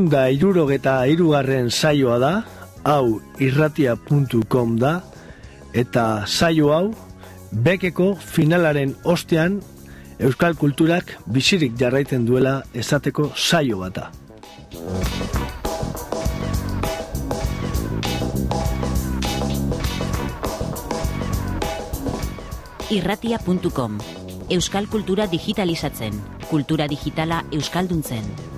Eunda irurogeta irugarren saioa da, hau irratia.com da, eta saio hau, bekeko finalaren ostean, Euskal Kulturak bizirik jarraiten duela esateko saio bata. Irratia.com Euskal Kultura digitalizatzen, kultura digitala euskalduntzen.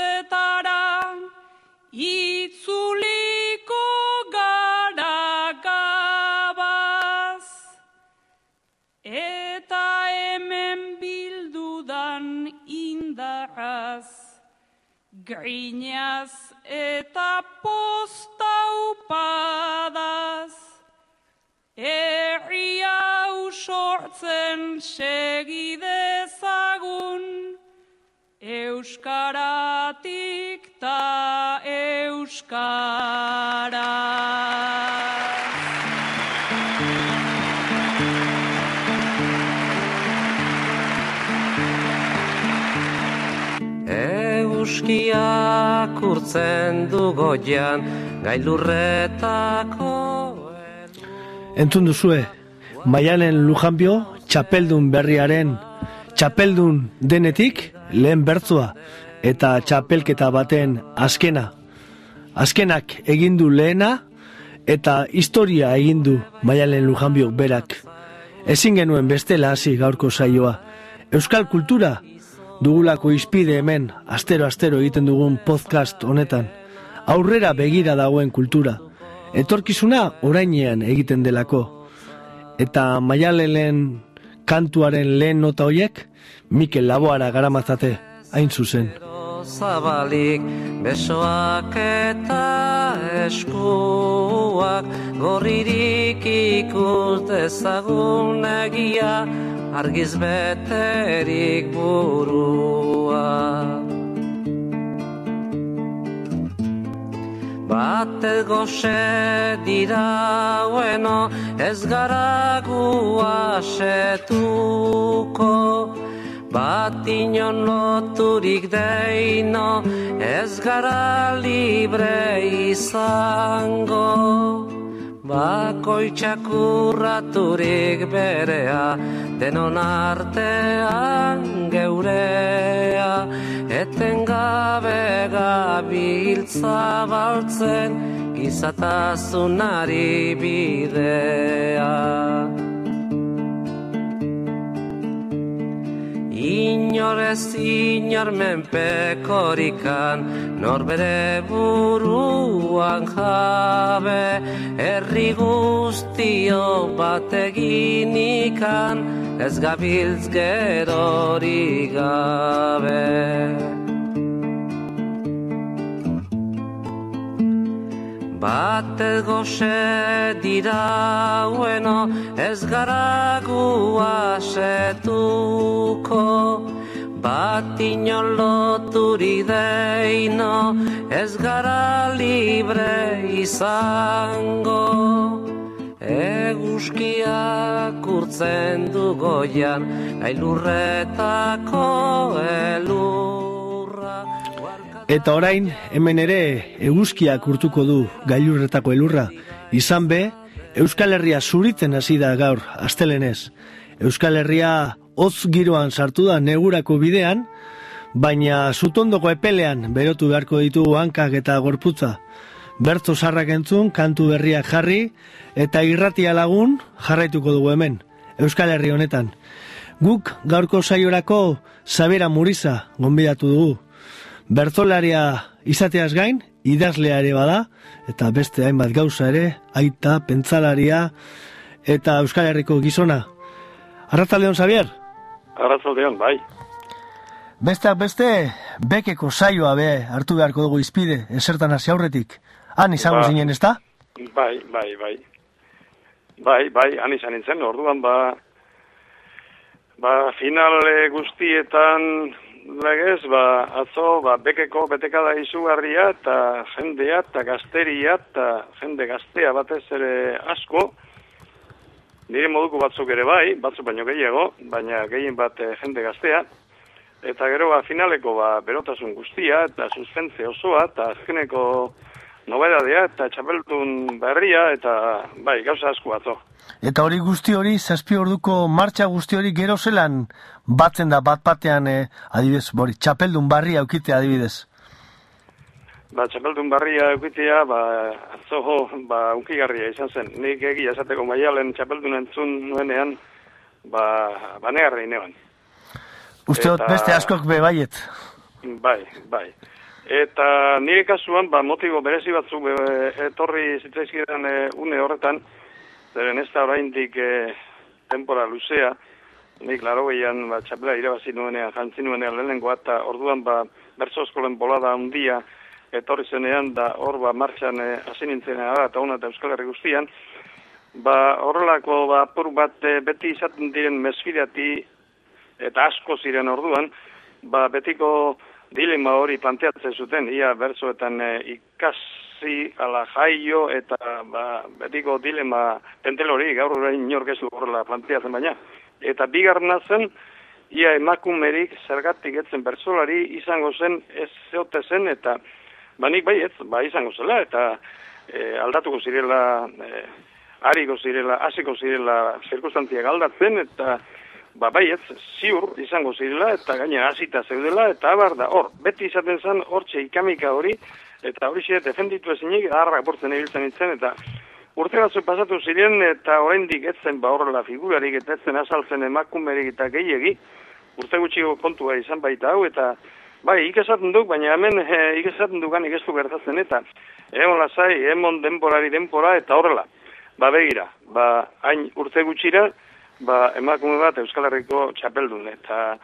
Ertzetara, itzuliko gara gabaz. Eta hemen bildudan indarraz, grinaz eta posta upadaz, herri hau sortzen segidezagun, Euskaratik ta Euskara. Euskiak urtzen du goian gailurretako Entzun duzue, Maialen Lujanbio, txapeldun berriaren, txapeldun denetik, lehen bertzua, eta txapelketa baten azkena. Azkenak egindu lehena, eta historia egindu Maialen Lujanbio berak. Ezin genuen bestela hasi gaurko saioa. Euskal kultura dugulako izpide hemen, astero-astero egiten dugun podcast honetan. Aurrera begira dagoen kultura. Etorkizuna orainean egiten delako. Eta maialelen kantuaren lehen nota hoiek, Mikel Laboara garamatzate, hain zuzen. zabalik besoak eta eskuak gorririk ikus dezagun egia argiz beterik burua. Bate goxe dira bueno, ez gara guasetuko, bat inon loturik deino, ez gara libre izango. Bakoitzak urraturik berea, denon artean geurea, eten gabe gabiltza baltzen, gizatasunari bidea. Inorez inor menpekorikan, norbere buruan jabe, herri guztio bateginikan, ez gabiltz gerori gabe. Bate goxe dira bueno, ez gara guasetuko, bat inon loturi deino, ez gara libre izango. Eguzkiak urtzen du goian, gailurretako elurra. Eta orain, hemen ere, eguzkiak urtuko du gailurretako elurra. Izan be, Euskal Herria zuritzen hasi da gaur, astelenez. Euskal Herria hotz giroan sartu da negurako bidean, baina zutondoko epelean berotu beharko ditu hankak eta gorputza. Bertzo sarrak entzun, kantu berriak jarri, eta irratia lagun jarraituko dugu hemen, Euskal Herri honetan. Guk gaurko saiorako Sabera Muriza gonbidatu dugu. Bertolaria izateaz gain, idazlea ere bada, eta beste hainbat gauza ere, aita, pentsalaria, eta Euskal Herriko gizona. Arratzaldeon, Xavier? Arratzaldeon, bai. Besteak beste, bekeko saioa be hartu beharko dugu izpide, esertan hasi aurretik. Han izango Ba. zinen, ezta? Bai, bai, bai. Bai, bai, han izan nintzen, orduan ba, ba final eh, guztietan legez, ba, atzo, ba, bekeko betekada izugarria, eta jendea, eta gazteria, eta jende gaztea batez ere asko, nire moduko batzuk ere bai, batzuk baino gehiago, baina gehien bat eh, jende gaztea, eta gero ba, finaleko ba, berotasun guztia, eta suspentze osoa, eta azkeneko nobedadea, eta txapeldun berria, eta bai, gauza asko atzo. Eta hori guzti hori, zazpi orduko martxa guzti hori gero zelan batzen da bat batean, eh, adibidez, bori, txapeldun barri aukitea adibidez. Ba, txapeldun barria eukitea, ba, atzo, ba, unkigarria izan zen. Nik egia esateko maialen txapeldun entzun nuenean, ba, banegarri neban. Uste dut Eta- beste askok be baiet. Bai, bai. Eta nire kasuan, ba, motibo berezi batzuk e, etorri zitzaizkidan e, une horretan, zeren ez da oraindik e, tempora luzea, nik laro gehian, ba, txapela irabazi nuenean, jantzi nuenean lehenengoa, eta orduan, ba, bertso eskolen bolada handia etorri zenean, da hor, ba, martxan e, hasi nintzen ara, eta ona eta Euskal Herri guztian, ba, horrelako, ba, apur bat e, beti izaten diren mesfidati eta asko ziren orduan, ba, betiko dilema hori planteatzen zuten, ia bertsoetan e, ikasi ala jaio eta ba, betiko dilema pentel hori gaur orain inork ez du horrela planteatzen baina. Eta bigarna zen, ia emakumerik zergatik etzen bertsolari izango zen ez zeote zen eta banik bai ez, ba izango zela eta e, aldatuko zirela, e, ariko zirela, hasiko zirela zirkustantziak aldatzen eta ba bai ez, ziur izango zirela eta gaina hasita zeudela eta abar da hor, beti izaten zen hortxe ikamika hori eta hori xe defenditu ezinik harrak bortzen ibiltzen nintzen eta urte batzuk pasatu ziren eta oraindik etzen ba horrela figurarik eta etzen azaltzen emakumerik eta gehiegi urte gutxiko kontua izan baita hau eta bai ikesaten duk, baina hemen e, ikesaten dugan ikestu gertatzen eta emon lasai, emon denborari denbora eta horrela. Ba begira, ba hain urte gutxira, ba emakume bat Euskal Herriko txapeldun eta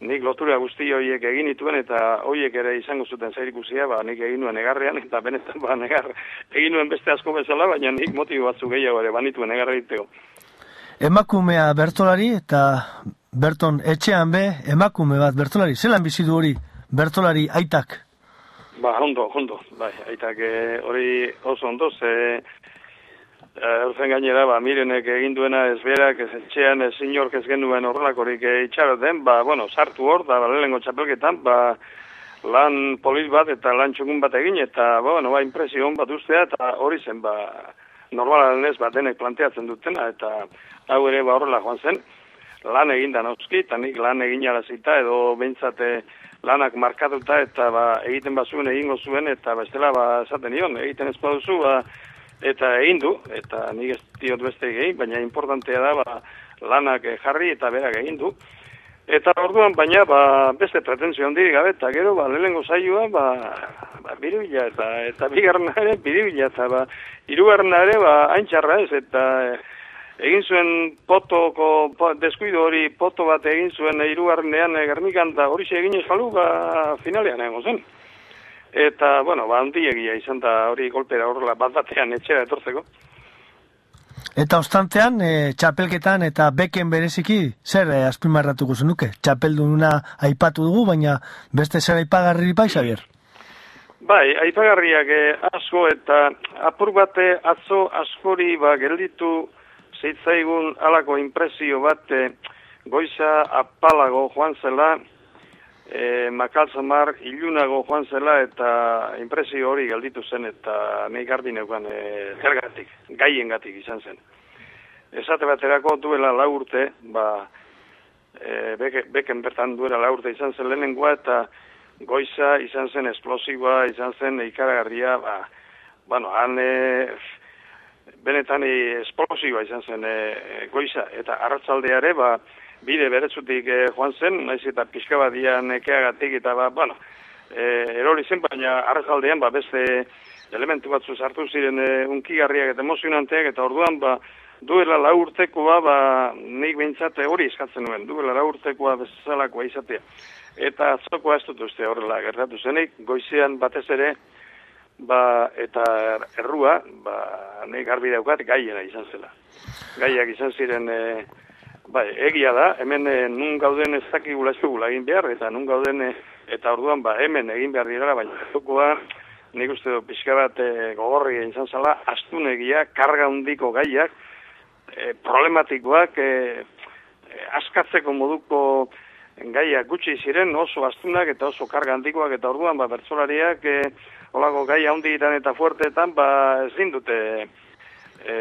nik lotura guzti horiek egin nituen eta horiek ere izango zuten zairikusia, ba, nik egin nuen egarrean eta benetan ba, negar, egin nuen beste asko bezala, baina nik motibo batzu gehiago ere banituen egarra egiteko. Emakumea bertolari eta berton etxean be emakume bat bertolari. Zelan bizi du hori bertolari aitak? Ba, ondo, ondo, bai, aitak eh, hori oso ondo, ze Eufen gainera, ba, mirenek egin duena ez berak, ez etxean ez inork ez genuen horrelakorik itxaroten, ba, bueno, sartu hor, da, ba, lehenengo txapelketan, ba, lan polit bat eta lan txukun bat egin, eta, ba, bueno, ba, impresio hon bat ustea, eta hori zen, ba, normalan ez, ba, denek planteatzen dutena, eta hau ere, ba, horrela joan zen, lan egin da noski, eta nik lan egin arazita, edo behintzate lanak markatuta, eta, ba, egiten bazuen egingo zuen, eta bestela, ba, esaten nion, egiten ez baduzu, ba, eta egin du, eta nik ez diot beste egin, baina importantea da ba, lanak eh, jarri eta berak egin du. Eta orduan, baina ba, beste pretensio handirik gabe, eta gero, ba, lehenengo zailua, ba, ba, biribila, eta, eta bigarren ere, biribila, eta ba, irugarren ere, ba, haintxarra ez, eta eh, egin zuen potoko, po, deskuido hori poto bat egin zuen irugarrenean e, gernikan, eta hori egin ez balu, ba, finalean egon zen. Eta, bueno, ba, handiegia izan da hori golpera horrela bat batean etxera etortzeko. Eta ostantean, e, txapelketan eta beken bereziki, zer e, azpimarratuko zenuke? Txapeldununa aipatu dugu, baina beste zer aipagarri bai, Xavier? Bai, aipagarriak e, asko eta apur bate atzo askori ba, gelditu zitzaigun alako impresio bate goiza apalago joan zela, e, makaltzamar ilunago joan zela eta impresio hori gelditu zen eta nahi garbi neukan e, zergatik, gaien gatik izan zen. Esate baterako duela laurte, ba, e, beke, beken bertan duela laurte izan zen lehenengoa eta goiza izan zen esplosiboa, izan zen ikaragarria, ba, bueno, han e, benetan esplosiboa izan zen e, goiza eta arratzaldeare, ba, bide beretzutik eh, joan zen, naiz eta pixka bat dian ekeagatik eta ba, bueno, eh, erori zen, baina arrazaldean ba, beste elementu batzu sartu ziren e, unkigarriak eta emozionanteak eta orduan ba, duela la urtekoa ba, nik behintzate hori eskatzen nuen, duela la urtekoa bezalakoa izatea. Eta atzokoa ez dut uste horrela gertatu zenik, goizean batez ere, ba, eta errua, ba, nik garbi daukat gaiena izan zela. Gaiak izan ziren... E, Bai, egia da, hemen e, nun gauden ez dakigula esugula egin behar, eta nun gauden, e, eta orduan, ba, hemen egin behar dira, baina zukoa, nik uste du pixka bat e, gogorri egin zantzala, astunegia, karga hundiko gaiak, e, problematikoak, e, askatzeko moduko gaiak gutxi ziren, oso astunak eta oso karga handikoak, eta orduan, ba, bertzolariak, e, olako gai handitan eta fuerteetan, ba, ez dute e,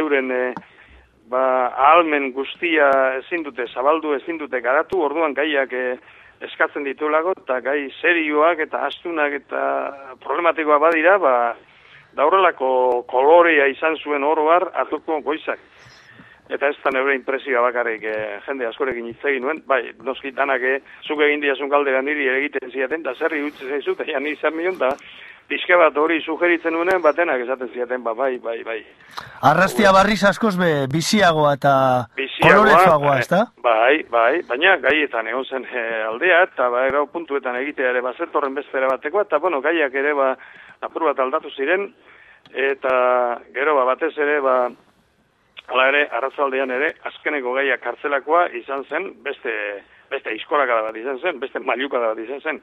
euren, e, ba, ahalmen guztia ezin dute zabaldu, ezin dute garatu, orduan gaiak e, eskatzen ditulago, eta gai serioak eta astunak eta problematikoa badira, ba, da horrelako kolorea izan zuen oroar hartuko goizak. Eta ez da neure impresioa bakarrik e, jende askorekin hitz egin nuen, bai, noski danak e, zuk egin diazun galdera niri egiten ziaten, da zerri utzi zaizu, eta ja nizan mion, da pixka bat hori sugeritzen nuenen batenak esaten ziaten, ba, bai, bai, bai. Arrastia barriz askoz be, biziagoa eta koloretsuagoa, ez da? Bai, bai, baina gaietan egon zen e, aldea, eta ba, erau puntuetan egitea ere bazetorren bestera bateko, eta bueno, gaiak ere ba, apur bat aldatu ziren, eta gero ba, batez ere, ba, ala ere, arrazaldean ere, azkeneko gaiak kartzelakoa izan zen, beste, beste iskolaka bat izan zen, beste mailuka bat izan zen,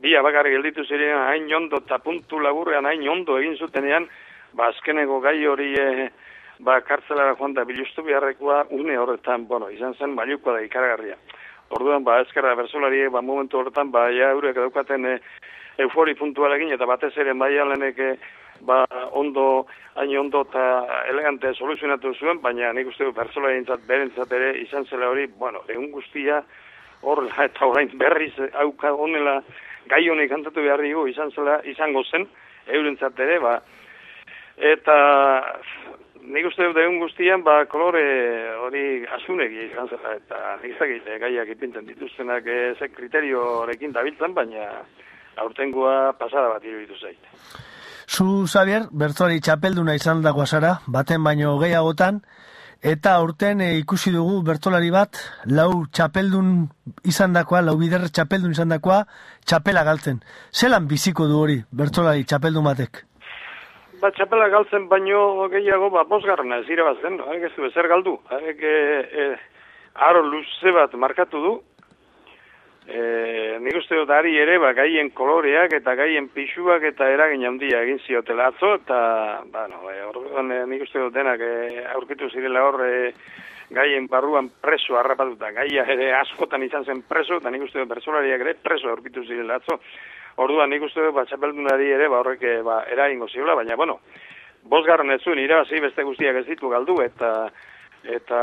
bi abakarri gelditu ziren hain ondo eta puntu laburrean hain ondo egin zutenean, ba azkeneko gai hori e, ba kartzelara joan da bilustu biharrekoa une horretan, bueno, izan zen mailukoa da ikaragarria. Orduan, ba, ezkerra bersolari, ba, momentu horretan, ba, ja, eurek daukaten e, eufori puntualekin, eta batez ere bai alenek, ba, ondo, hain ondo eta elegante soluzionatu zuen, baina nik uste du bersolari berentzat ere izan zela hori, bueno, egun guztia, horrela eta orain berriz hauka honela gai honek kantatu behar dugu izan zela, izango zen, eurentzat ere, ba, eta nik uste dut egun guztian, ba, kolore hori asunegi izan zela, eta nik zakite gaiak ipintzen dituztenak ze kriteriorekin dabiltzen, baina aurtengoa pasada bat iruditu zait. Zu, Xavier, bertzori txapelduna izan dagoa zara, baten baino gehiagotan, Eta aurten e, ikusi dugu bertolari bat, lau txapeldun izandakoa, lau biderre txapeldun izandakoa, txapela galtzen. Zelan biziko du hori bertolari txapeldun batek? Ba, txapela galtzen baino gehiago, ba, bosgarrena ez irabazten, no? ez du ezer galdu. Arek, e, e, aro luze bat markatu du, e, nik uste dut ari ere, ba, gaien koloreak eta gaien pixuak eta eragin handia egin ziotela atzo, eta, ba, no, e, orduan, e, nik uste dut denak e, aurkitu zirela hor, e, gaien barruan preso harrapatuta, gaia ere askotan izan zen preso, eta nik uste dut bersolariak ere preso aurkitu zirela atzo. Orduan nik uste dut, ba, txapeldunari ere, ba, horrek, e, ba, eragingo ziola, baina, bueno, bosgarren ez zuen, irabazi beste guztiak ez ditu galdu, eta, eta,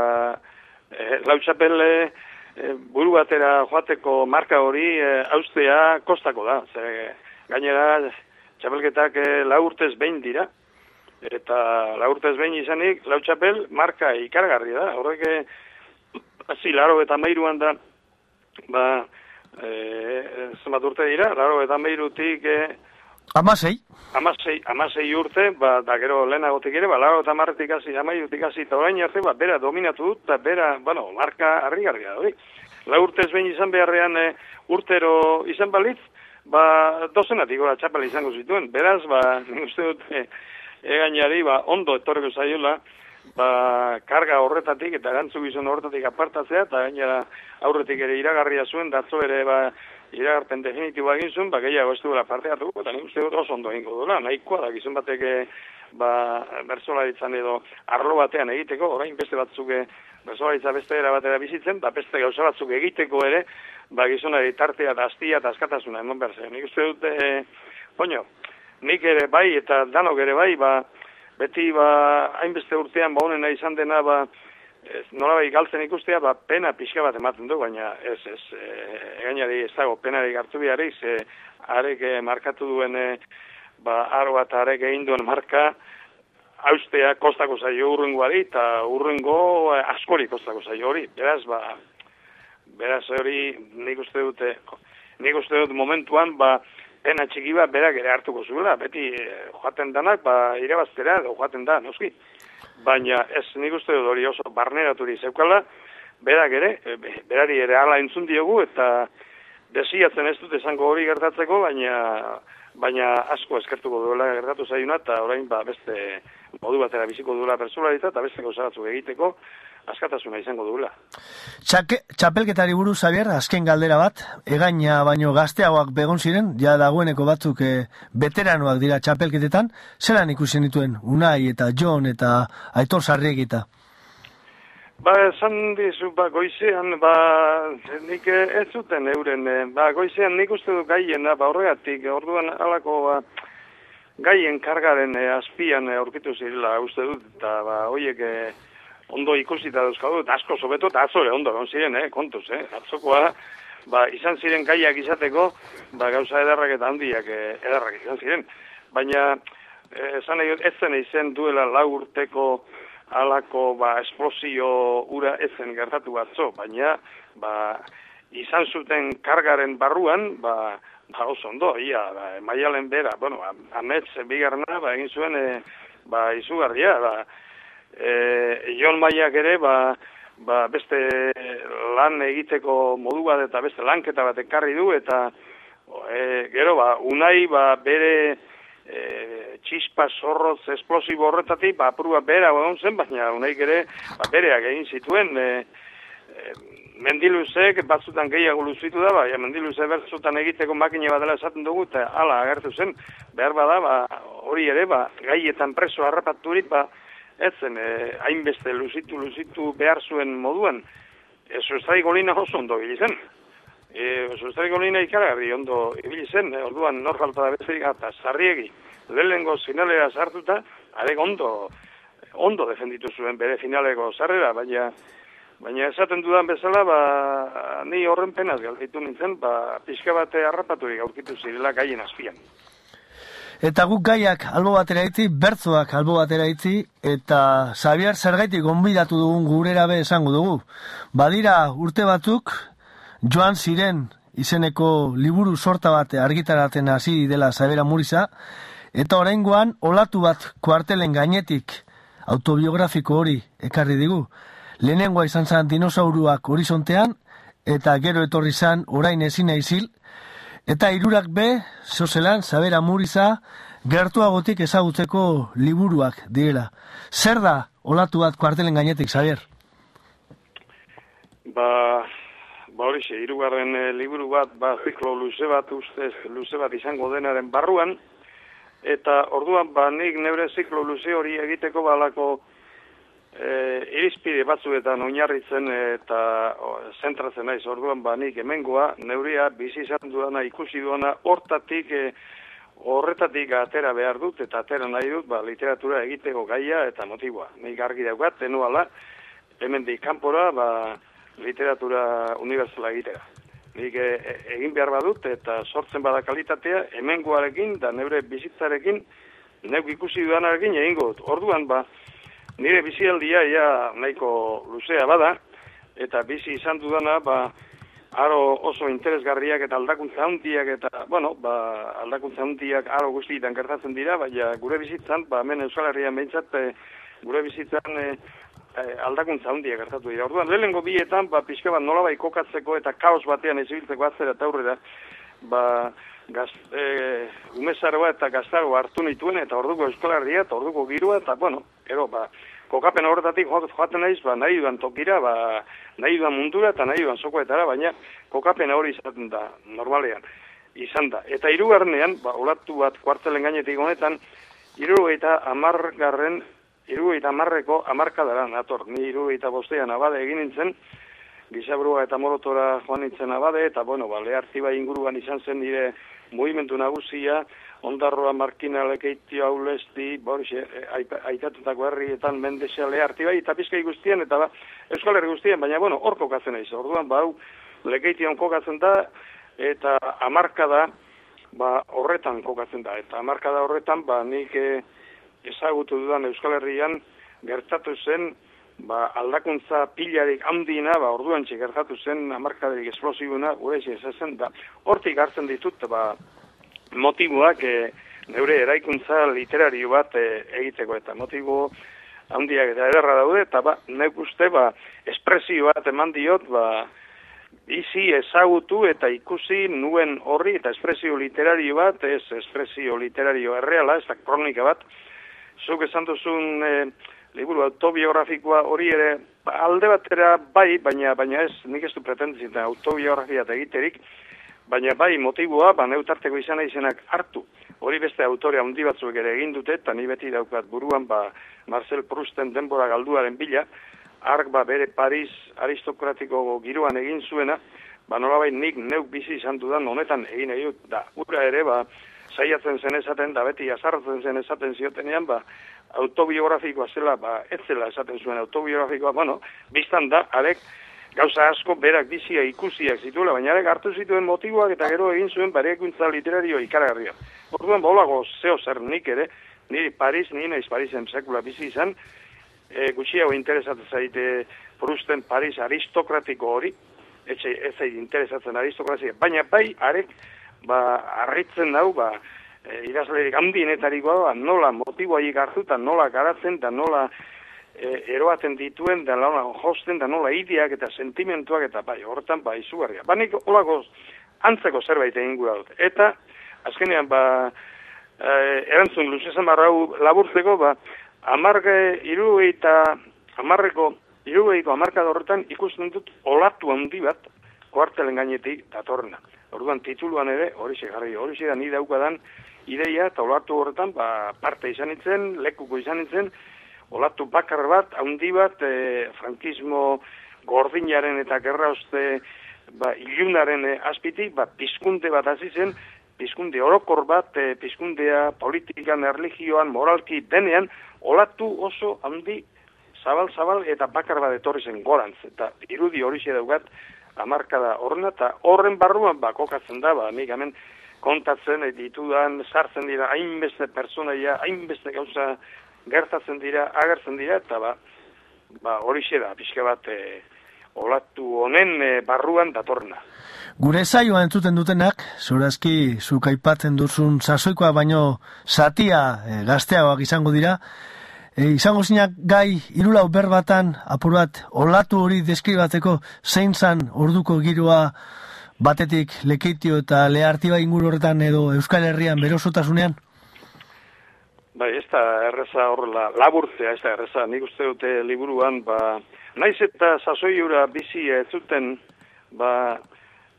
e, lau txapel, e, e, buru batera joateko marka hori e, austea kostako da. Ze, gainera, txapelketak e, lau urtez behin dira. Eta lau urtez behin izanik, lau txapel marka ikargarri da. Horrek, hasi, laro eta mairuan da, ba, e, zenbat urte dira, laro eta mairutik... E, Amasei? Amasei, amasei urte, ba, da gero lehenagotik ere, ba, laro eta marretik hasi, amairutik hasi, eta orain arte, ba, bera dominatu dut, eta bera, bueno, marka harri garria, hori. La urtez behin izan beharrean e, urtero izan balitz, ba, dozenatik gora txapela izango zituen. Beraz, ba, uste dut, e, egainari, ba, ondo etorreko zaiola, ba, karga horretatik eta gantzu gizon horretatik apartatzea, eta gainera aurretik ere iragarria zuen, datzo ere, ba, iragarpen definitiboa egin zuen, ba, gehiago ez duela parte hartu, eta nik uste dut oso ondo egingo duela, nahikoa da gizon batek ba, bersolaritzan edo arlo batean egiteko, orain beste batzuk bersolaritza beste era batera bizitzen, da beste gauza batzuk egiteko ere, ba, gizonari tartea, da astia, eta askatasuna, emon behar zen. Nik uste dut, e, poño, nik ere bai, eta danok ere bai, ba, beti, ba, hainbeste urtean, ba, honena izan dena, ba, ez, nola bai galtzen ikustea, ba, pena pixka bat ematen du, baina ez, ez, e, egainari ez dago, penari hartu biharri, ze, arek e, markatu duen, e, ba, aro bat arek egin duen marka, haustea kostako zaio urrengoari, eta urrengo e, askori kostako zaio hori. Beraz, ba, beraz hori nik uste dute, nik uste dut momentuan, ba, pena txiki bat berak ere hartuko zuela, beti joaten danak, ba, irabaztera, joaten da, noski baina ez nik uste dut hori oso barneraturi zeukala, berak ere, e, berari ere ala entzun diogu, eta desiatzen ez dut esango hori gertatzeko, baina baina asko eskertuko duela gertatu zaiuna, eta orain ba, beste modu batera biziko duela personalita, eta beste gauza egiteko, askatasuna izango duela. Txake, txapelketari buruz, Xavier, azken galdera bat, egaina baino gazteagoak begon ziren, ja dagoeneko batzuk e, veteranoak dira txapelketetan, zelan ikusi dituen Unai eta John eta Aitor Sarriegita? Ba, esan dizu, ba, goizean, ba, nik ez zuten euren, eh, ba, goizean nik uste du gaien, ba, horregatik, orduan alako, ba, gaien kargaren azpian aurkitu zirela, uste dut, eta, ba, hoiek, e, ondo ikusita dauzkagu, eta asko sobeto, eta azore ondo, egon ziren, eh, kontuz, eh, atzokoa, ba, izan ziren gaiak izateko, ba, gauza edarrak eta handiak eh, edarrak izan ziren. Baina, eh, esan nahi, ez zen izen duela lau urteko alako, ba, esplosio ura ez zen gertatu batzo, baina, ba, izan zuten kargaren barruan, ba, ba, oso ondo, ia, ba, maialen bera, bueno, amets, bigarna, ba, egin zuen, e, ba, izugarria, ba, e, Jon Maiak ere, ba, ba, beste lan egiteko modu bat eta beste lanketa bat ekarri du, eta e, gero, ba, unai, ba, bere e, txispa zorroz esplosibo horretatik, ba, apurua bera egon zen, baina unai ere, ba, bereak egin zituen, e, e, mendiluzek batzutan gehiago luzitu da, ba, ja, mendiluze bertzutan egiteko makine bat dela esaten dugu, eta ala agertu zen, behar bada, ba, hori ere, ba, gaietan preso harrapaturik, ba, ez zen, eh, hainbeste luzitu, luzitu behar zuen moduan, e, sustrai golina oso ondo ibili zen. E, sustrai golina ikaragarri ondo ibili zen, e, orduan nor falta da bezerik eta zarriegi, lehenengo finalera sartuta, arek ondo, ondo defenditu zuen bere finaleko zarrera, baina Baina esaten dudan bezala, ba, ni horren penaz galditu nintzen, ba, pixka bate harrapaturik aurkitu zirela gaien azpian. Eta guk gaiak albo batera itzi, bertzoak albo batera itzi, eta Xavier zergaitik gonbidatu dugun gurera be esango dugu. Badira urte batzuk, joan ziren izeneko liburu sorta bat argitaraten hasi dela Xaviera Muriza, eta oraingoan olatu bat kuartelen gainetik autobiografiko hori ekarri digu. Lehenengoa izan zen dinosauruak horizontean, eta gero etorri zan orain ezin izil, eta hirurak be, zozelan, zabera muriza, gertuagotik ezagutzeko liburuak direla. Zer da olatu bat kuartelen gainetik, Xavier? Ba, ba hori xe, irugarren eh, liburu bat, ba, ziklo luze bat, ustez, luze bat izango denaren barruan, eta orduan, ba, nik neure ziklo luze hori egiteko balako e, irizpide batzuetan oinarritzen eta o, zentratzen naiz, orduan, ba, nik hemengoa, neuria, bizi izan duana, ikusi duana, hortatik, e, horretatik atera behar dut, eta atera nahi dut, ba, literatura egiteko gaia eta motiboa. Nik argi daugat, tenuala, hemen kanpora, ba, literatura unibertsala egitera. Nik e, e, egin behar badut eta sortzen bada kalitatea, hemengoarekin da neure bizitzarekin, neuk ikusi duanarekin egingo dut. Orduan ba, nire bizialdia ja nahiko luzea bada, eta bizi izan dudana, ba, aro oso interesgarriak eta aldakuntza handiak eta, bueno, ba, aldakuntza handiak aro guztietan gertatzen dira, baina gure bizitzan, ba, hemen Euskal Herrian behintzat, e, gure bizitzan e, eh, aldakuntza handiak gertatu dira. Orduan, lehenengo bietan, ba, pixka bat nolabai kokatzeko eta kaos batean ezibiltzeko atzera eta aurrera, ba, gaz, e, umezaroa eta gaztaroa hartu nituen, eta orduko eskolarria, eta orduko girua, eta, bueno, ero, ba, kokapen horretatik joaten naiz, ba, nahi duan tokira, ba, nahi duan mundura, eta nahi duan sokoetara, baina kokapen hori izaten da, normalean, izan da. Eta hirugarrenean, ba, olatu bat kuartelen gainetik honetan, hiru eta amargarren iru eta marreko amarkadara nator. Ni iru eta bostean abade egin nintzen, gizabrua eta morotora joan nintzen abade, eta bueno, ba, lehartziba inguruan izan zen nire movimentu nagusia, ondarroa markina lekeitio haulesti, borixe, aitatutako herrietan mendesea lehartziba, eta pizkai guztien, eta ba, euskal herri guztien, baina bueno, hor kokatzen aiz, orduan, ba, lekeition kokatzen da, eta amarkada, ba, horretan kokatzen da, eta amarkada horretan, ba, nik, eh, ezagutu dudan Euskal Herrian gertatu zen ba, aldakuntza pilarik handiena, ba, orduan gertatu zen amarkaderik esplosibuna, gure ezen da, hortik hartzen ditut, ba, motiboak e, neure eraikuntza literario bat e, egiteko, eta motibo handiak eta ederra daude, eta ba, neuk uste, ba, espresio bat eman diot, ba, bizi ezagutu eta ikusi nuen horri, eta espresio literario bat, ez espresio literario erreala, ez da kronika bat, zuk esan duzun e, liburu autobiografikoa hori ere ba, alde batera bai, baina baina ez, nik ez du pretenditzen autobiografia egiterik, baina bai motiboa, ba neutarteko izan izenak hartu. Hori beste autore handi batzuk ere egin dute, eta ni beti daukat buruan, ba Marcel Prousten denbora galduaren bila, ark ba bere Paris aristokratiko giroan egin zuena, ba nolabait nik neuk bizi izan dudan honetan egin egin da. Ura ere, ba, saiatzen zen esaten, da beti azartzen zen esaten ziotenean, ba, autobiografikoa zela, ba, ez zela esaten zuen autobiografikoa, bueno, biztan da, arek, gauza asko berak bizia ikusiak zituela, baina arek hartu zituen motiboak eta gero egin zuen barekuntza literario ikaragarria. Orduan, bolago zeo zer nik ere, niri Paris, niri naiz Parisen sekula bizi izan, e, gutxiago interesatzen zaite Prusten Paris aristokratiko hori, etxe ez zaite interesatzen aristokrazia, baina bai, arek, ba, arritzen dau, ba, e, idazlerik handienetarikoa, ba, nola motiboa hartu, eta nola garatzen, eta nola e, eroaten dituen, da nola josten, da nola idiak eta sentimentuak, eta bai, hortan, ba, izugarria. Ba, nik olako antzeko zerbait egin gura dut. Eta, azkenean, ba, e, erantzun luzezan barrau laburtzeko, ba, amarge iru eta amarreko irugeiko amarkada horretan ikusten dut olatu handi bat kuartelen gainetik datorna. Orduan tituluan ere hori jarri hori da ni daukadan ideia eta olatu horretan ba, parte izan itzen, lekuko izan itzen, olatu bakar bat, handi bat, e, frankismo gordinaren eta gerra uste ba, ilunaren e, azpitik, ba, pizkunde bat hasi zen, pizkunde orokor bat, e, pizkundea politikan, erligioan, moralki denean, olatu oso handi zabal-zabal eta bakar bat etorri zen gorantz. Eta irudi hori daukat, amarkada horrena, eta horren barruan bakokatzen da, ba, nik hemen kontatzen ditudan, sartzen dira, hainbeste personaia, hainbeste gauza gertatzen dira, agertzen dira, eta ba, ba hori da, pixka bat, e, olatu honen e, barruan datorna. Gure zaioa entzuten dutenak, zurazki zuk aipatzen duzun sasoikoa baino satia e, gazteagoak izango dira, E, izango zinak gai irulau berbatan apur bat olatu hori deskribateko zein zan orduko giroa batetik lekeitio eta lehartiba inguru horretan edo Euskal Herrian berosotasunean? Bai, ez da erreza horrela, laburtzea, ez da erreza, nik uste dute liburuan, ba, naiz eta sasoiura bizi ez zuten, ba,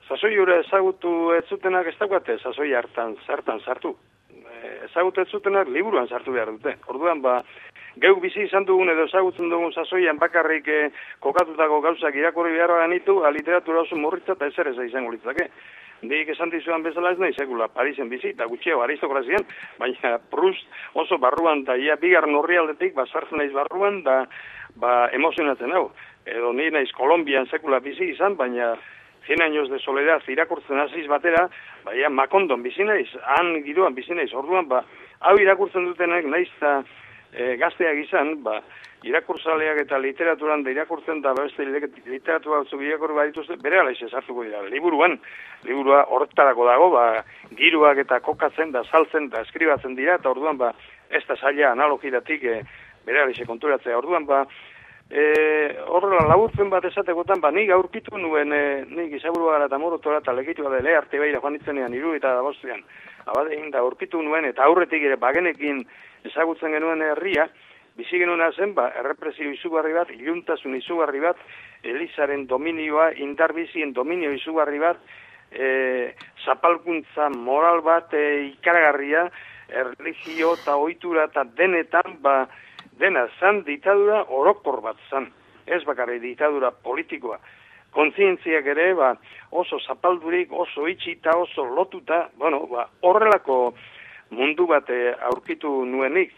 sasoiura ezagutu ez zutenak ez daukate, sasoi hartan, zertan sartu. E, ezagutu ez zutenak liburuan sartu behar dute. Orduan, ba, geuk bizi izan dugun edo ezagutzen dugun sasoian bakarrik eh, kokatutako gauzak irakurri behar ganitu, a literatura oso murritza eta ezer ez izango litzake. Nik esan dizuan bezala ez nahi sekula Parisen bizi, eta gutxiago aristokrazian, baina Prust oso barruan, da ia bigar norri aldetik, ba, sartzen naiz barruan, da ba, emozionatzen hau. Edo ni naiz Kolombian sekula bizi izan, baina 100 años de soledad irakurtzen hasiz batera, baina makondon bizi naiz, han giroan bizi naiz, orduan, ba, hau irakurtzen dutenek naiz eta e, gazteak izan, ba, irakurzaleak eta literaturan da irakurtzen da beste literatura batzuk irakurri badituzte, bere ala hartuko dira. Liburuan, liburua horretarako dago, ba, giruak eta kokatzen da, saltzen da, eskribatzen dira, eta orduan, ba, ez da zaila analogidatik e, bere ala konturatzea. Orduan, ba, e, horrela laburtzen bat esatekotan, ba, nik aurkitu nuen, e, nik izaburua gara eta morotora eta legitu dele arte behira joan itzenean, iru eta da bostean. Abadein da aurkitu nuen, eta aurretik ere bagenekin ezagutzen genuen herria, bizi genuen zen, ba, errepresio izugarri bat, iluntasun izugarri bat, Elizaren dominioa, indarbizien dominio izugarri bat, e, zapalkuntza moral bat e, ikaragarria, erligio eta ohitura eta denetan, ba, dena zan ditadura orokor bat zan, ez bakarri ditadura politikoa. Kontzientziak ere, ba, oso zapaldurik, oso itxita, oso lotuta, bueno, ba, horrelako mundu bat e, aurkitu nuenik,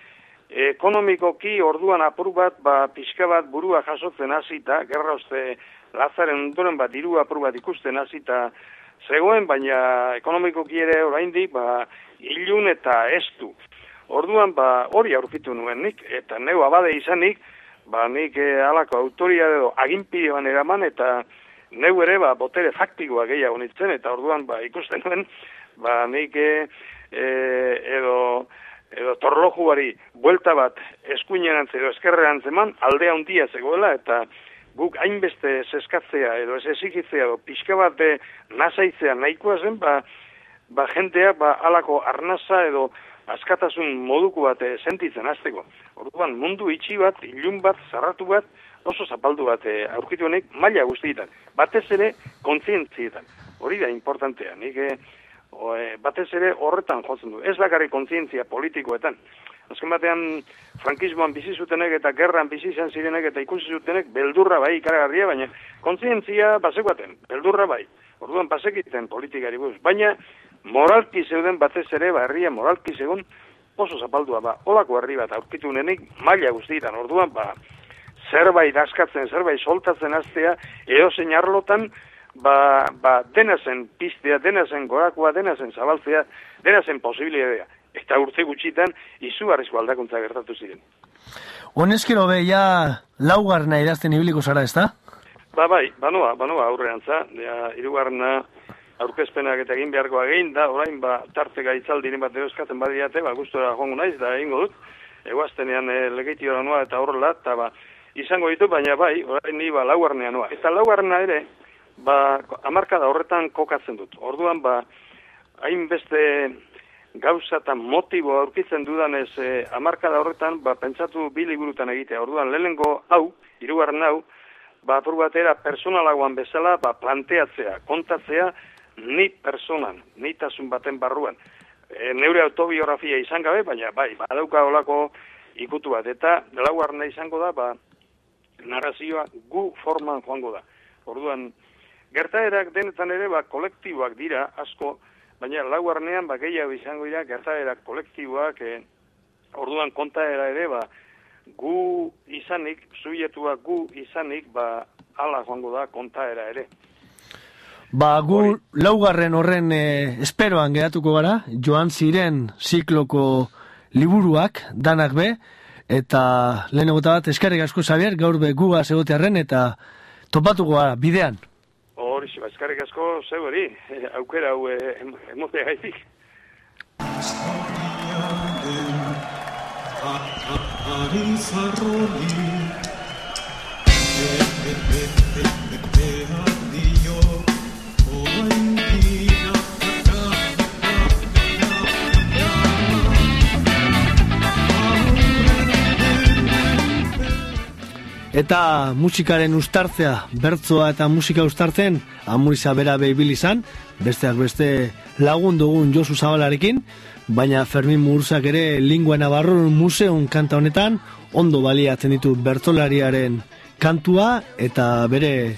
ekonomikoki orduan apur bat, ba, pixka bat burua jasotzen hasita, gerra uste lazaren ondoren bat diru apur bat ikusten hasita zegoen, baina ekonomikoki ere oraindik ba, ilun eta estu. Orduan ba, hori aurkitu nuen nik, eta neu abade izanik, ba, nik e, alako autoria edo aginpidean eraman, eta neu ere ba, botere faktikoa gehiago nintzen, eta orduan ba, ikusten nuen, ba, nik e, edo edo torlojuari buelta bat eskuinerantz edo eskerrean zeman, aldea handia zegoela, eta guk hainbeste zeskatzea edo ez ezikitzea edo pixka bat nasaitzea nahikoa zen, ba, ba jentea ba, alako arnasa edo askatasun moduko bat sentitzen azteko. Orduan mundu itxi bat, ilun bat, zarratu bat, oso zapaldu bat e, aurkitu honek maila guztietan. Batez ere kontzientzietan. Hori da importantea. Nik eh, o, e, batez ere horretan jotzen du. Ez bakarrik kontzientzia politikoetan. Azken batean, frankismoan bizi zutenek eta gerran bizi izan zirenek eta ikusi zutenek beldurra bai ikaragarria, baina kontzientzia basekoaten, beldurra bai. Orduan basekiten politikari buz. Baina moralki zeuden batez ere, ba, herria moralki zegoen oso zapaldua ba. Olako herri bat aurkitu nenik maila guztietan. Orduan, ba, zerbait askatzen, zerbait soltatzen aztea, edo zein arlotan, ba, ba dena zen piztea, dena zen gorakoa, dena zen zabaltzea, dena zen posibilidadea. Eta urte gutxitan, izugarrizko aldakuntza gertatu ziren. Honezkero be, ja, laugarna idazten ibiliko zara, ez da? Ba, bai, banua, banua aurrean za, ja, irugarna aurkezpenak eta egin beharkoa egin da, orain, ba, tarte gaitzal diren bat eroskatzen badiate, ba, gustora jongu naiz, da, egingo dut, eguaztenean e, legeitio noa eta horrela, eta ba, izango ditu, baina bai, orain ni ba, laugarnea noa. Eta laugarna ere, ba, amarka da horretan kokatzen dut. Orduan, ba, hainbeste gauza eta motibo aurkitzen dudan ez e, amarka da horretan, ba, pentsatu bi liburutan egitea. Orduan, lehenengo hau, irugarren hau, ba, apur batera personalagoan bezala, ba, planteatzea, kontatzea, ni personan, ni tasun baten barruan. E, neure autobiografia izan gabe, baina, bai, badauka olako ikutu bat. Eta, laugarna izango da, ba, narrazioa gu forman joango da. Orduan, Gertaerak denetan ere ba kolektiboak dira asko, baina lauarnean ba gehiago izango dira gertaerak kolektiboak, eh, orduan kontaera ere ba gu izanik, zuietua gu izanik, ba ala joango da kontaera ere. Ba, gu laugarren horren eh, esperoan geratuko gara, joan ziren zikloko liburuak, danak be, eta lehen bat, eskarrik asko Xavier, gaur be guga egotearen eta topatuko gara, bidean. Eskarrik asko, zeu hori, aukera hau emote gaitik. Eta musikaren ustartzea, bertzoa eta musika ustartzen, amuriza bera behibil izan, besteak beste lagun dugun Josu Zabalarekin, baina Fermin Muruzak ere Lingua Navarro Museum kanta honetan, ondo baliatzen ditu bertolariaren kantua eta bere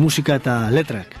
musika eta letrak.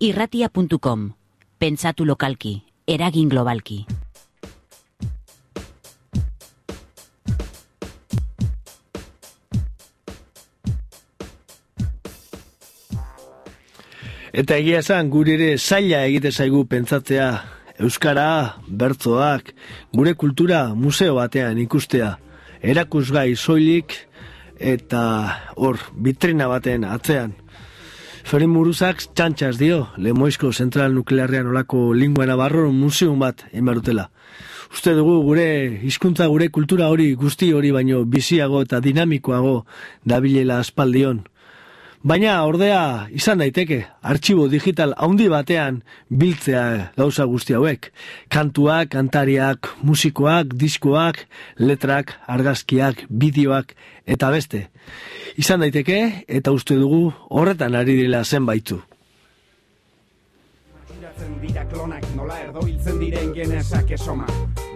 irratia.com Pentsatu lokalki, eragin globalki. Eta egia esan, gure ere zaila egite zaigu pentsatzea, Euskara, bertzoak, gure kultura museo batean ikustea, erakusgai soilik eta hor, vitrina baten atzean. Ferin Muruzak txantxas dio, Lemoizko Zentral Nuklearrean olako lingua nabarro museum bat emarutela. Uste dugu gure hizkuntza gure kultura hori guzti hori baino biziago eta dinamikoago dabilela aspaldion. Baina ordea izan daiteke, artxibo digital haundi batean biltzea gauza guzti hauek. Kantuak, kantariak, musikoak, diskoak, letrak, argazkiak, bideoak eta beste. Izan daiteke eta uste dugu horretan ari dela zenbaitu. Dira klonak nola erdo diren genesak esoma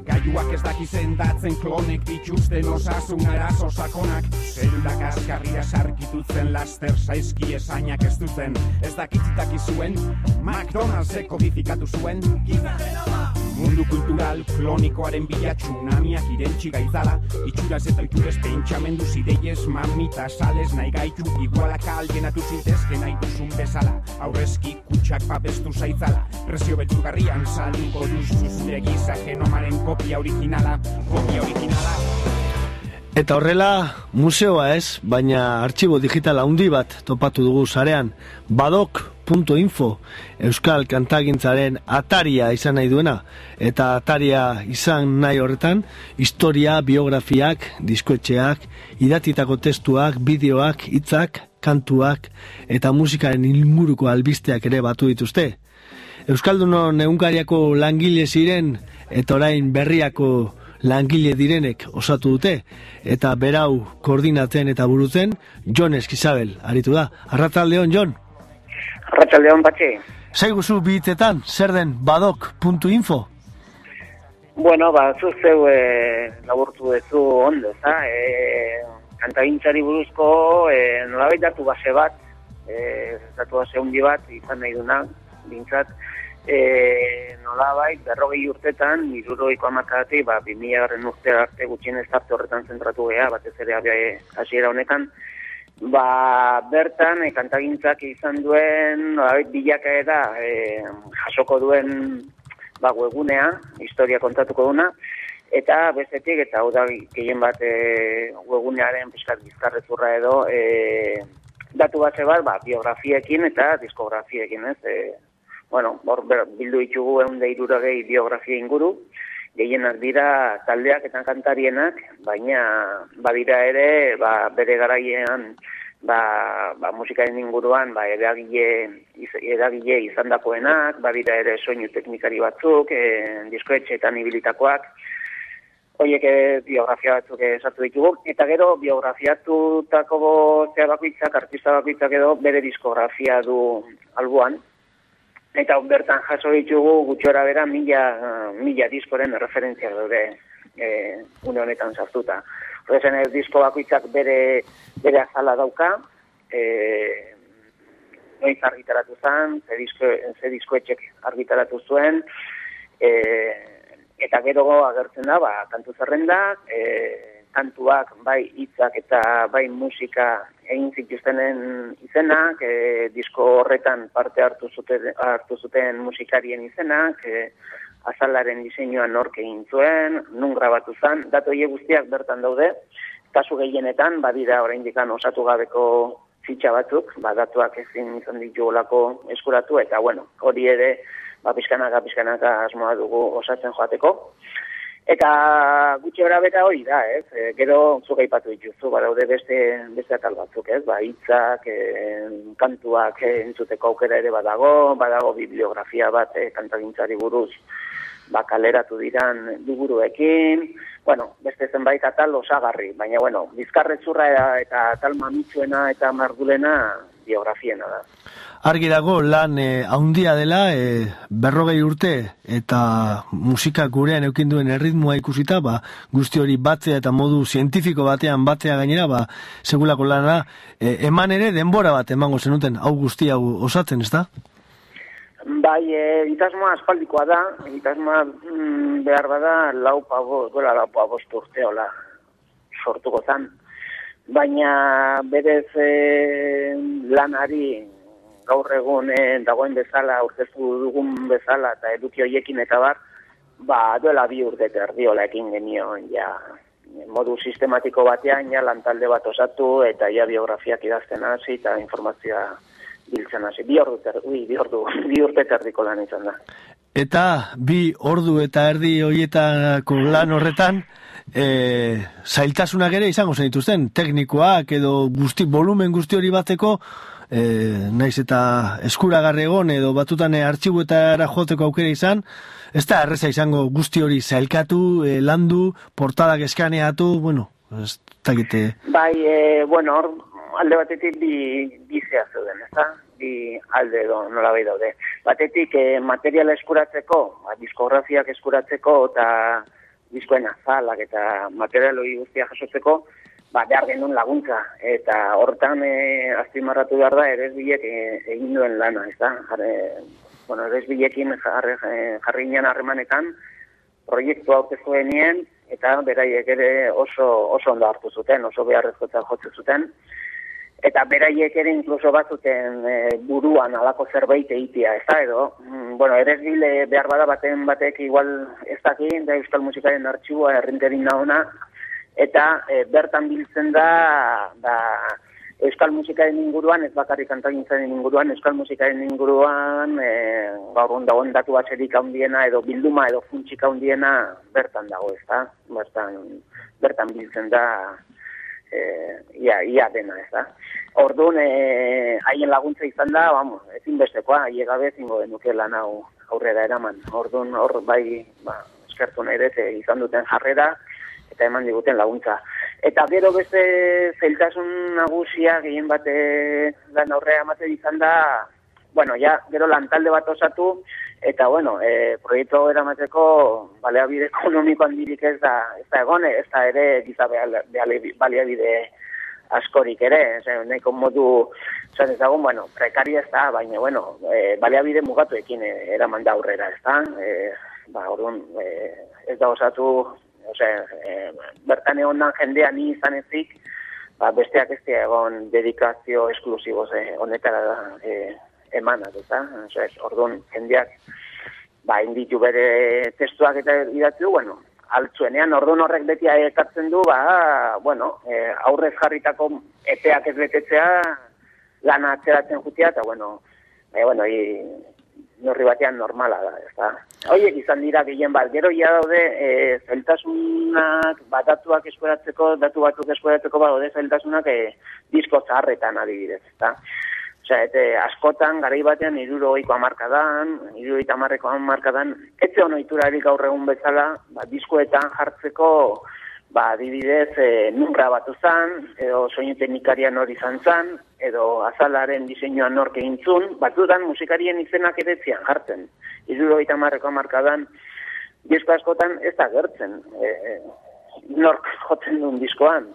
Gaiuak ez daki sendatzen klonek dituzten osasun arazo sakonak. Zelulak askarria sarkitutzen laster saizki esainak ez duten. Ez dakitzitaki zuen, McDonald'sek kodifikatu zuen. Mundu kultural klonikoaren bila tsunamiak irentxi gaitzala Itxuraz eta itxurez pentsamendu zideiez mamita sales nahi gaitu. Igualak alienatu zintezke nahi duzun bezala. Aurrezki kutsak babestu zaitzala Prezio beturgarrian salduko duzu zure giza genomaren kopia originala Kopia originala. Eta horrela, museoa ez, baina artxibo digital handi bat topatu dugu sarean, badok.info, Euskal Kantagintzaren ataria izan nahi duena, eta ataria izan nahi horretan, historia, biografiak, diskoetxeak, idatitako testuak, bideoak, hitzak, kantuak, eta musikaren inguruko albisteak ere batu dituzte. Euskaldunon egunkariako langile ziren, eta orain berriako langile direnek osatu dute, eta berau koordinatzen eta burutzen, Jon Eskizabel, aritu da. Arrataldeon, Jon? Arratxaldeon batxe. Zaiguzu bihitzetan, zer den badok.info? Bueno, ba, zu zeu e, laburtu dezu ondo, za? E, kantagintzari buruzko e, nolabait datu base bat, e, datu base handi bat, izan nahi duna, bintzat, e, nolabait, berrogei urtetan, iruroiko amakati, ba, 2000 garren urte arte gutxien ez horretan zentratu geha, batez ere abiae hasiera honekan, ba, bertan, e, kantagintzak izan duen, nolabait, bilakaera e, jasoko duen ba, webgunea, historia kontatuko duna, eta bestetik, eta hau da gehien bat e, webgunearen pixkat bizkarrezurra edo, e, datu bat bat, ba, biografiekin eta diskografiekin, ez, e, bueno, hor bildu ditugu egun da iruragei biografia inguru, gehienak dira taldeak eta kantarienak, baina badira ere, ba, bere garaiean, ba, ba, musikaren inguruan, ba, eragile, eragile izandakoenak, badira ere soinu teknikari batzuk, e, diskoetxeetan ibilitakoak, Oiek eh, biografia batzuk esatu ditugu, eta gero biografiatutako zea bakoitzak, artista bakoitzak edo bere diskografia du albuan, eta bertan jaso ditugu gutxora bera mila, mila diskoren referentzia daude e, une honetan sartuta. Horrezen ez disko bakoitzak bere, bere azala dauka, e, noiz argitaratu zen, ze, disko, ze diskoetxek argitaratu zuen, e, eta gero agertzen da, ba, kantu zerrenda, e, kantuak bai hitzak eta bai musika egin zituztenen izenak, e, disko horretan parte hartu zuten, hartu zuten musikarien izenak, e, azalaren diseinuan nork egin zuen, nun grabatu zen, datu guztiak bertan daude, kasu gehienetan, badira oraindik osatu gabeko fitxa batzuk, ba, datuak ezin izan ditugulako eskuratu, eta bueno, hori ere, ba, pizkanaka, pizkanaka asmoa dugu osatzen joateko. Eta gutxi ora beta hori da, ez? E, gero zuk aipatu dituzu, badaude beste beste atal batzuk, ez? Ba, hitzak, e, kantuak e, entzuteko aukera ere badago, badago bibliografia bat e, kantagintzari buruz ba, kaleratu diran liburuekin, bueno, beste zenbait atal osagarri, baina bueno, bizkarretzurra eta, eta atal mamitsuena eta mardulena biografiena da. Argi dago lan e, haundia dela, e, berrogei urte eta musika gurean eukin duen erritmoa ikusita, ba, guzti hori batzea eta modu zientifiko batean batzea gainera, ba, segulako lana, e, eman ere denbora bat emango zenuten, hau guzti hau osatzen, ez da? Bai, e, egitasmoa aspaldikoa da, egitasmoa mm, behar bada lau pabo, duela lau pabost urte hola sortuko zan. Baina berez e, lanari gaur egun e, dagoen bezala, aurkeztu dugun bezala eta eduki hoiekin eta bar, ba duela bi urte eta erdiola ekin genion, ja, modu sistematiko batean, ja lantalde bat osatu eta ja biografiak idazten hasi eta informazioa biltzen hasi. Bi ordu, ter, ui, bi ordu, bi urte eta erdiko lan izan da. Eta bi ordu eta erdi hoietako lan horretan, e, zailtasunak ere izango zen dituzten, teknikoak edo guzti, volumen guzti hori bateko, e, naiz eta eskuragarri egon edo batutan artxibuetara joteko aukera izan, ez da erreza izango guzti hori zailkatu, e, landu, portadak eskaneatu, bueno, ez dakite... Bai, e, bueno, hor, alde batetik bi, bi zea zeuden, ez da? Bi alde edo nola bai daude. Batetik, e, materiala eskuratzeko, ba, diskografiak eskuratzeko eta diskoen azalak eta material hori guztia jasotzeko, ba, behar genuen laguntza. Eta hortan e, azpimarratu behar da, ere bilek e, egin duen lana, ez da? Jarre, bueno, ere bilekin jarri, jarri ginen harremanetan, proiektu aurkezko genien, eta beraiek ere oso, oso ondo hartu zuten, oso beharrezkotzat jotzen zuten. Eta beraiek ere inkluso batzuten e, buruan alako zerbait egitea, ez da, edo, mm, bueno, ere bile behar bada baten batek igual ez daki, da Euskal Musikaren artxiboa errinterin nauna, eta e, bertan biltzen da, da Euskal Musikaren inguruan, ez bakarrik kantagintzaren inguruan, Euskal Musikaren inguruan, e, gaur dagoen datu batzerik handiena, edo bilduma, edo funtsik handiena, bertan dago, ez da, bertan, bertan biltzen da, eh, ia, ia dena, ez da. Orduan, eh, haien laguntza izan da, vamos, ezinbestekoa, haie gabe ezingo genuke lan hau aurrera eraman. Orduan, hor bai, ba, eskertu nahi dut, eh, izan duten jarrera, eta eman diguten laguntza. Eta gero beste zailtasun nagusia gehien bate lan aurrera emate izan da, bueno, ja, gero lantalde bat osatu, eta bueno, e, proiektu eramateko baleabide ekonomiko handirik ez da, ez da egon, ez da ere giza baliabide askorik ere, ez, eh, nahiko modu, zan ezagun, bueno, prekaria ez da, baina, bueno, e, baliabide mugatuekin e, eraman da aurrera, ez da, e, ba, orduan, e, ez da osatu, ose, e, bertan egon dan jendea ni izan ezik, ba, besteak ez egon dedikazio esklusibo ze honetara da e, ez da, ose, orduan jendeak, ba, inditu bere testuak eta idatzi du, bueno, altzuenean, orduan horrek beti ekartzen du, ba, bueno, e, aurrez jarritako epeak ez betetzea, lana atzeratzen jutia, eta, bueno, e, bueno, i, norri batean normala da, ez da. Hoiek izan dira gehien bat, gero ja daude, e, zeltasunak, bat datuak eskuratzeko, datu batzuk eskuratzeko, ba, daude zeltasunak e, disko zaharretan adibidez, ez da. Osea, ete, askotan, garai batean, iruro oiko amarkadan, iruro oiko amarreko amarkadan, etze honoiturarik gaur egun bezala, ba, diskoetan jartzeko, ba, adibidez, e, nunra batu zan, edo soinu teknikarian hori izan zan, edo azalaren diseinuan nork egin zun, batzutan musikarien izenak ere zian jartzen. Iruro oiko amarreko amarkadan, disko askotan ez da gertzen, e, e, nork jotzen duen diskoan.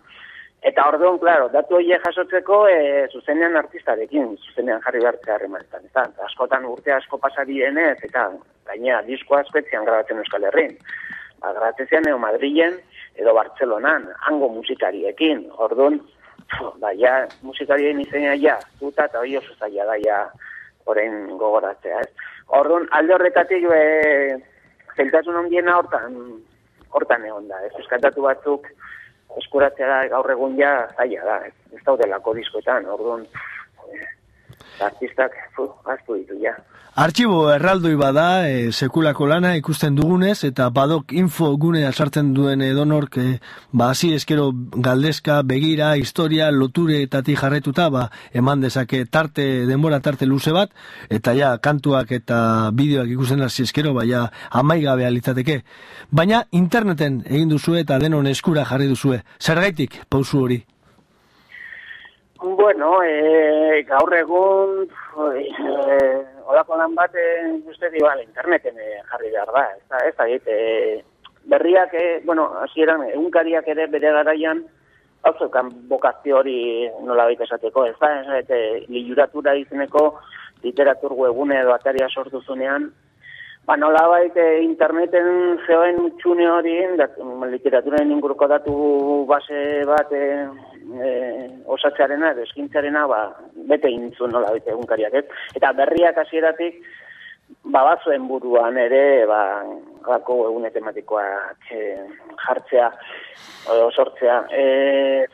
Eta orduan, claro, datu horiek jasotzeko e, zuzenean artistarekin, zuzenean jarri behartzea harremanetan. Eta askotan urte asko pasari denez, eta gainera disko asko etzian grabatzen Euskal Herrin. Ba, grabatzen edo Madrilen edo Bartzelonan, hango musikariekin. Orduan, ba, ja, musikarien izenia ja, duta eta hori oso zaila da ja, orain gogoratzea, ez. Orduan, alde horretatik, e, zeltasun ondiena hortan, hortan egon da, ez. Euskantatu batzuk, eskuratzea da gaur egun ja zaila da, ez, ez daudelako diskoetan, orduan eh, artistak fu, ditu ja. Artxibo erraldoi bada, e, sekulako lana ikusten dugunez, eta badok info gune sartzen duen edonork, e, ba, hasi eskero galdezka, begira, historia, loture eta jarretuta, ba, eman dezake tarte, denbora tarte luze bat, eta ja, kantuak eta bideoak ikusten hasi eskero, ba, ja, amaigabe litzateke. Baina, interneten egin duzue eta denon eskura jarri duzue. Zergaitik, pausu hori? Bueno, e, gaur egun, e, olako lan bat, e, uste di, bale, interneten e, jarri behar da, ez da, ez da, e, berriak, e, bueno, hasieran egunkariak ere bere garaian, hau zeukan bokazio hori nola baita esateko, ez da, ez da, liuratura izeneko literatur webune edo ataria sortu zunean, Ba, nola baita interneten zeoen txune hori, literaturen inguruko datu base bat e, osatzearena, eskintzarena, ba, bete intzun nola baita egunkariak, ez? Eta berriak hasieratik ba, batzuen buruan ere, ba, alako egune tematikoak e, jartzea, o, sortzea. E,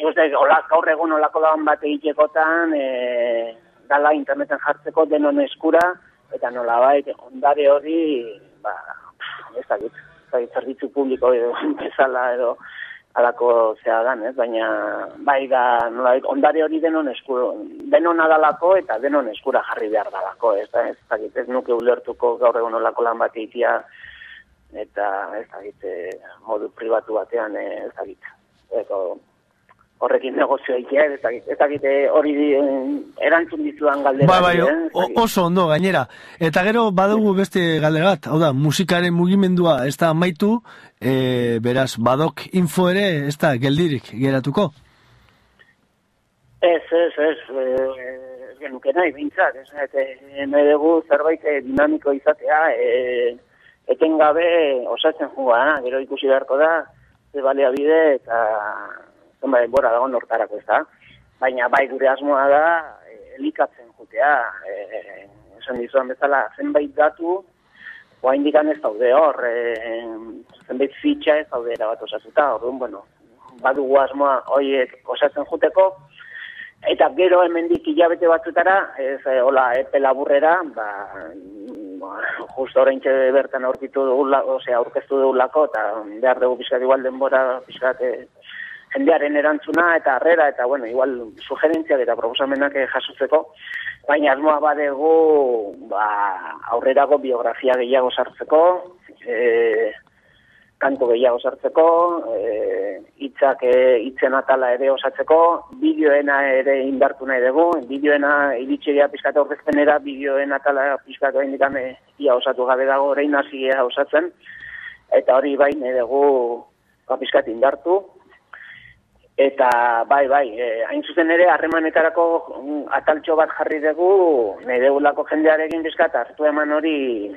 Iguste, gaur egun olako dagoen bat egitekotan, e, dala interneten jartzeko denon eskura, eta nola bai, ondare hori, ba, ez da git, zerbitzu publiko edo bezala edo alako zea dan, ez? baina bai da, nola bai, ondare hori denon eskuro, denon adalako eta denon eskura jarri behar dalako, ez da, ez da git, ez nuke ulertuko gaur egon olako lan bat eitia, eta ez da git, eh, modu pribatu batean, eh, ez da git, eko, horrekin negozio egitea, ez dakite hori erantzun dizudan galdera. Ba, bai, bai, oso ondo gainera. Eta gero badugu beste galderat, hau da, musikaren mugimendua ez da maitu, e, beraz, badok info ere ez da geldirik geratuko? Ez, ez, ez, ez genuke nahi bintzat, ez, nahi dugu zerbait eh, dinamiko izatea, e, etengabe osatzen jugana, gero ikusi beharko da, ze balea bide eta zenba denbora dago nortarako ez da. Baina bai gure asmoa da, e, elikatzen jutea, e, esan dizuan bezala, zenbait datu, oa indikan ez daude hor, e, zenbait fitxa ez daude erabat osatuta, orduan, bueno, badugu asmoa horiek osatzen juteko, eta gero hemendik hilabete batzutara, ez, hola, epe laburrera, ba, ba, justo orain bertan aurkitu dugu, osea, aurkeztu dugu lako, eta behar dugu pixkat igual denbora, pixkat, jendearen erantzuna eta harrera eta bueno, igual sugerentziak eta proposamenak jasotzeko, baina asmoa badegu ba, aurrerago biografia gehiago sartzeko, e, kanto gehiago sartzeko, e, itzak e, itzen atala ere osatzeko, bideoena ere indartu nahi dugu, bideoena iritxegia pizkate horrezpenera, bideoen atala pizkatu hain dikame ia osatu gabe dago, orain hasi osatzen, eta hori bain dugu ba, pizkat indartu, Eta bai, bai, e, hain zuzen ere harremanetarako mm, ataltxo bat jarri dugu, nahi degulako jendearekin bizkat hartu eman hori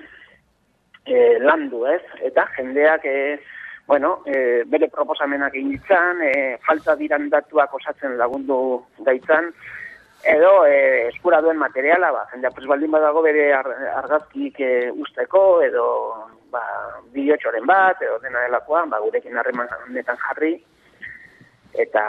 e, landu, ez? Eta jendeak, e, bueno, e, bere proposamenak egin ditzan, e, falta diran datuak osatzen lagundu gaitzan, edo e, eskura duen materiala, ba, jendea pues, baldin badago bere ar, argazkik e, usteko, edo ba, bideotxoren bat, edo dena delakoa, ba, gurekin harremanetan jarri, eta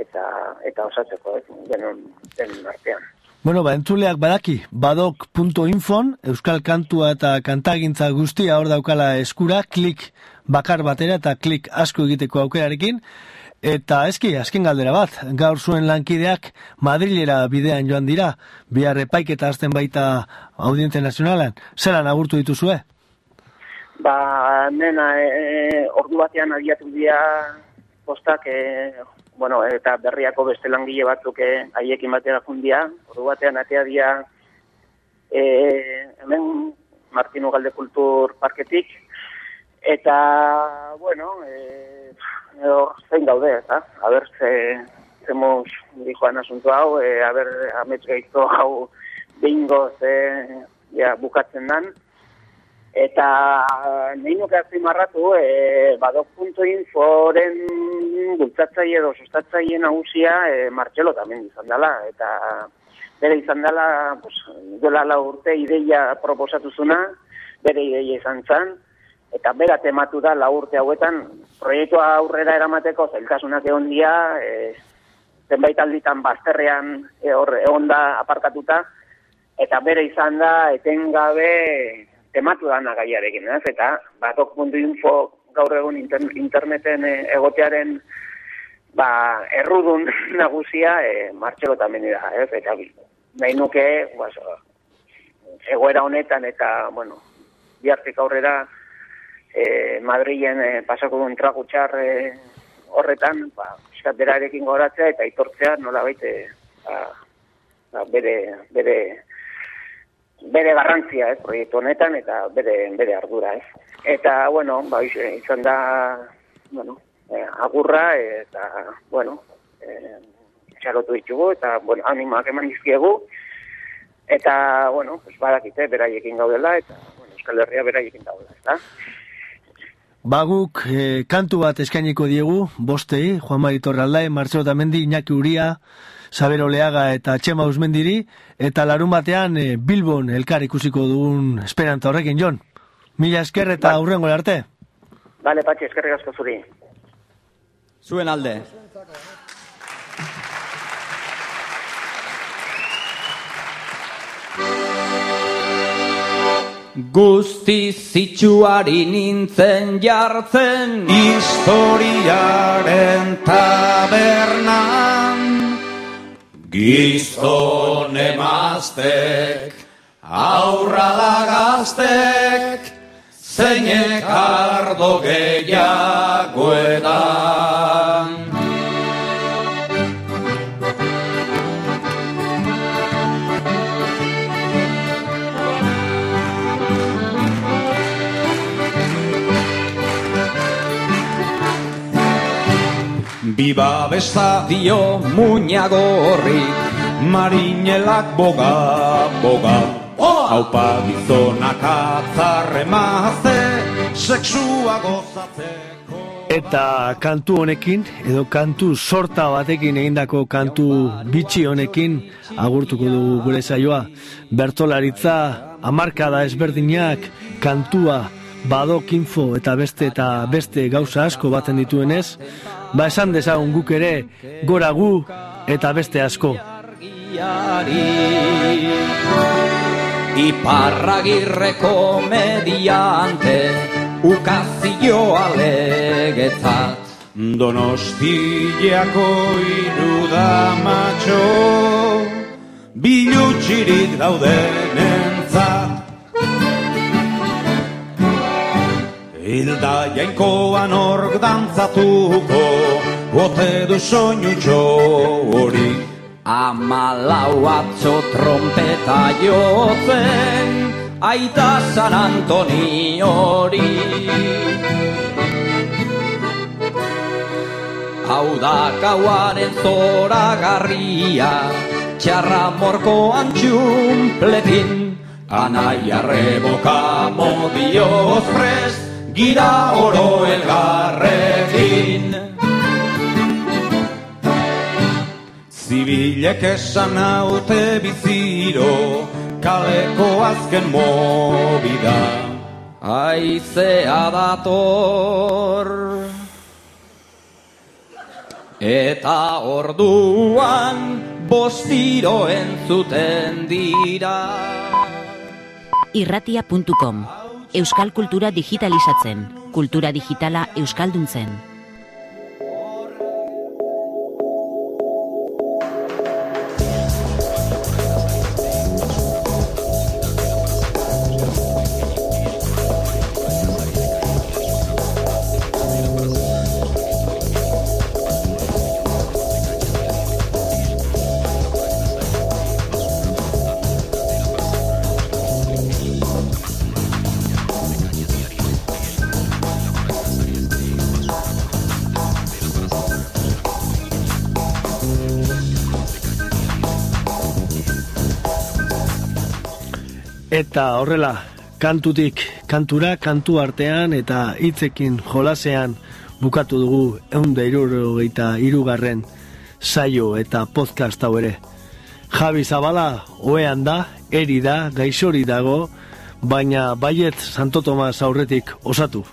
eta eta osatzeko ez denon den artean. Bueno, ba, entzuleak badaki, badok.infon, euskal kantua eta kantagintza guztia hor daukala eskura, klik bakar batera eta klik asko egiteko aukerarekin, eta eski, azken galdera bat, gaur zuen lankideak Madrilera bidean joan dira, bihar epaiketa azten baita audiente nazionalan, zelan agurtu dituzue? Ba, nena, e, ordu batean abiatu dira postak, e, bueno, eta berriako beste langile batzuk e, haiekin batera fundia, ordu batean atea dia e, hemen Martinu Galde Kultur Parketik, eta, bueno, e, hor zein gaude, eta, a ber, ze, zemuz dijoan asunto hau, e, a ber, amets gaizto hau bingo ze, ja, bukatzen dan, Eta nahi nuke azimarratu, e, badok.inforen bultzatzaile edo sustatzaile nagusia e, Martxelo tamen izan dela. Eta bere izan dela, pues, duela la urte ideia proposatu zuna, bere ideia izan zan, eta bera tematu da la urte hauetan, proiektua aurrera eramateko zailtasunak egon dia, e, zenbait alditan bazterrean e, hor egon da aparkatuta, eta bere izan da etengabe tematu dana gaiarekin, ez? Eta batok.info gaur egun interneten eh, egotearen ba, errudun nagusia e, Martxelo tamen da, ez? Eta nahi nuke, ba, egoera honetan eta, bueno, bihartik aurrera e, Madrilen e, pasako duen tragutxar e, horretan, ba, eskaterarekin goratzea eta itortzea nola baite ba, ba, bere, bere bere garrantzia, ez, proiektu honetan, eta bere, bere ardura, ez. Eta, bueno, ba, izan da, bueno, eh, agurra, eta, bueno, eh, txarotu ditugu, eta, bueno, animak eman izkiegu, eta, bueno, pues, badakite, beraiekin gaudela, eta, bueno, Euskal Herria beraiekin gaudela, ez Baguk eh, kantu bat eskainiko diegu, bostei, Juan Mari Torraldae, Marcelo Tamendi, Iñaki Uria, Saber Oleaga eta Txema Usmendiri, eta larun batean e, Bilbon elkar ikusiko dugun esperanta horrekin, Jon. Mila esker eta ba. aurrengo arte. Bale, patxi, eskerrik asko zuri. Zuen alde. Guzti zitsuari nintzen jartzen Historiaren tabernan Gizton emaztek Aurra lagaztek Zeinek ardo gehiagoetan Biba besta dio muñago horri, marinelak boga, boga. Haupa gizonak atzarre maze, seksua gozatzeko. Eta kantu honekin, edo kantu sorta batekin egindako kantu bitxi honekin, agurtuko dugu gure saioa. Bertolaritza, amarkada ezberdinak, kantua, badok info eta beste eta beste gauza asko baten dituenez, ba esan dezagun guk ere gora gu eta beste asko. Iparragirreko mediante ukazio alegetzat Donostiako iruda matxo Bilutxirik daudenen Hilda jainkoan ork dantzatuko, bote du soinu txori. Amalau atzo trompeta jotzen, aita San Antoni hori. Hau da gauaren zoragarria, txarra morkoan txumpletin, anai arreboka modioz prest, gira oro elgarrekin. Zibilek esan haute biziro, kaleko azken mobida. Aizea dator. Eta orduan bostiro entzuten dira. Irratia.com Euskal kultura digitalizatzen, kultura digitala euskalduntzen. Eta horrela, kantutik kantura, kantu artean eta hitzekin jolasean bukatu dugu eunda irurogeita irugarren saio eta podcast hau ere. Javi Zabala, oean da, eri da, gaixori dago, baina baiet Santo Tomas aurretik osatu.